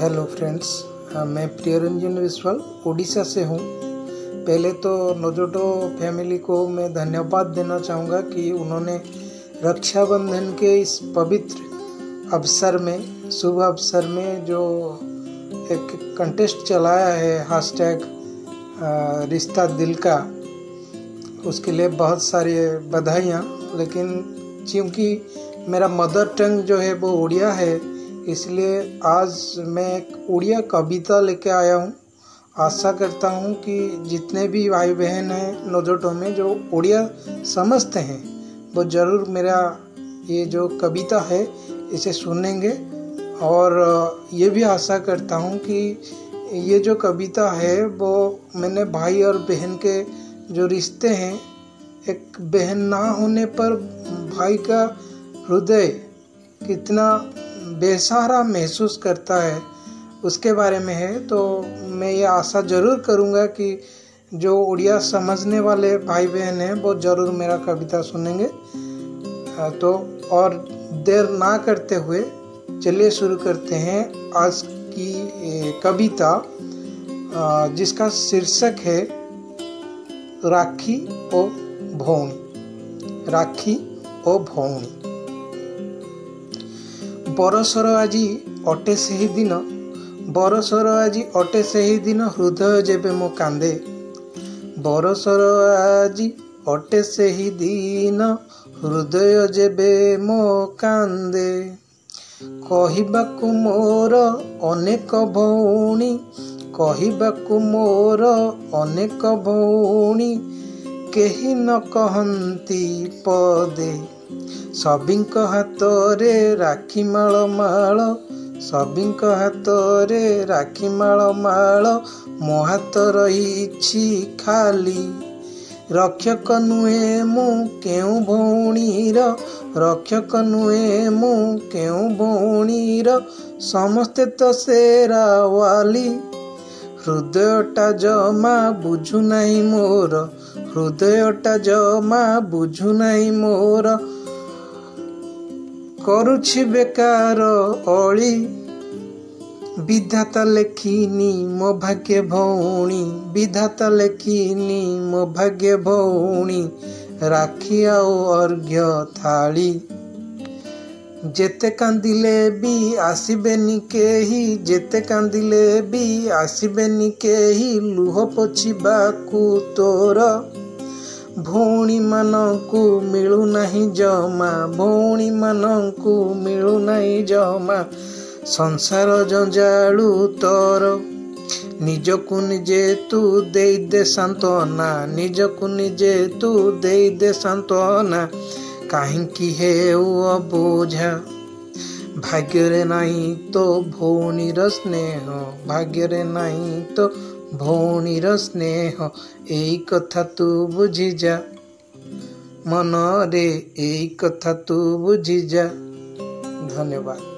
hello friends uh, मैं प्रियरंजन विश्वाल ओडिशा से हूँ पहले तो नोजोटो फैमिली को मैं धन्यवाद देना चाहूँगा कि उन्होंने रक्षाबंधन के इस पवित्र अवसर में शुभ अवसर में जो एक कंटेस्ट चलाया है हैशटैग uh, रिश्ता दिल का उसके लिए बहुत सारी बधाइयाँ लेकिन क्योंकि मेरा मदर टंग जो है वो उड़िया है इसलिए आज मैं एक उड़िया कविता लेके आया हूँ आशा करता हूँ कि जितने भी भाई बहन हैं नोजोटों में जो उड़िया समझते हैं वो ज़रूर मेरा ये जो कविता है इसे सुनेंगे और ये भी आशा करता हूँ कि ये जो कविता है वो मैंने भाई और बहन के जो रिश्ते हैं एक बहन ना होने पर भाई का हृदय कितना बेसहारा महसूस करता है उसके बारे में है तो मैं ये आशा ज़रूर करूँगा कि जो उड़िया समझने वाले भाई बहन हैं वो ज़रूर मेरा कविता सुनेंगे तो और देर ना करते हुए चलिए शुरू करते हैं आज की कविता जिसका शीर्षक है राखी और भौणी राखी और भौणी ପରସର ଆଜି ଅଟେ ସେହି ଦିନ ବରସର ଆଜି ଅଟେ ସେହି ଦିନ ହୃଦୟ ଯେବେ ମୋ କାନ୍ଦେ ବରସର ଆଜି ଅଟେ ସେହି ଦିନ ହୃଦୟ ଯେବେ ମୋ କାନ୍ଦେ କହିବାକୁ ମୋର ଅନେକ ଭଉଣୀ କହିବାକୁ ମୋର ଅନେକ ଭଉଣୀ କେହି ନ କହନ୍ତି ପଦେ ସବିଙ୍କ ହାତରେ ରାକ୍ଷୀ ମାଳ ମାଳ ସବିଙ୍କ ହାତରେ ରାକ୍ଷୀ ମାଳ ମାଳ ମୋ ହାତ ରହିଛି ଖାଲି ରକ୍ଷକ ନୁହେଁ ମୁଁ କେଉଁ ଭଉଣୀର ରକ୍ଷକ ନୁହେଁ ମୁଁ କେଉଁ ଭଉଣୀର ସମସ୍ତେ ତ ସେ ରାୱାଲି ହୃଦୟଟା ଜମା ବୁଝୁ ନାହିଁ ମୋର ହୃଦୟଟା ଜମା ବୁଝୁ ନାହିଁ ମୋର କରୁଛି ବେକାର ଅଳି ବିଧାତା ଲେଖିନି ମୋ ଭାଗ୍ୟ ଭଉଣୀ ବିଧାତା ଲେଖିନି ମୋ ଭାଗ୍ୟ ଭଉଣୀ ରାକ୍ଷୀ ଆଉ ଅର୍ଘ୍ୟ ଥାଳି ଯେତେ କାନ୍ଦିଲେ ବି ଆସିବେନି କେହି ଯେତେ କାନ୍ଦିଲେ ବି ଆସିବେନି କେହି ଲୁହ ପୋଛିବାକୁ ତୋର ଭଉଣୀମାନଙ୍କୁ ମିଳୁନାହିଁ ଜମା ଭଉଣୀମାନଙ୍କୁ ମିଳୁନାହିଁ ଜମା ସଂସାର ଜଞ୍ଜାଳୁ ତୋର ନିଜକୁ ନିଜେ ତୁ ଦେଇଦେ ସାନ୍ତ୍ୱନା ନିଜକୁ ନିଜେ ତୁ ଦେଇଦେ ସାନ୍ତ୍ୱନା काहीकी हे बोझ भाग्य नहीं तो भौणी स्नेह भाग्य नहीं तो भौणी स्नेह एक कथा तू बुझी जा मन रे एक कथा तू बुझी जा धन्यवाद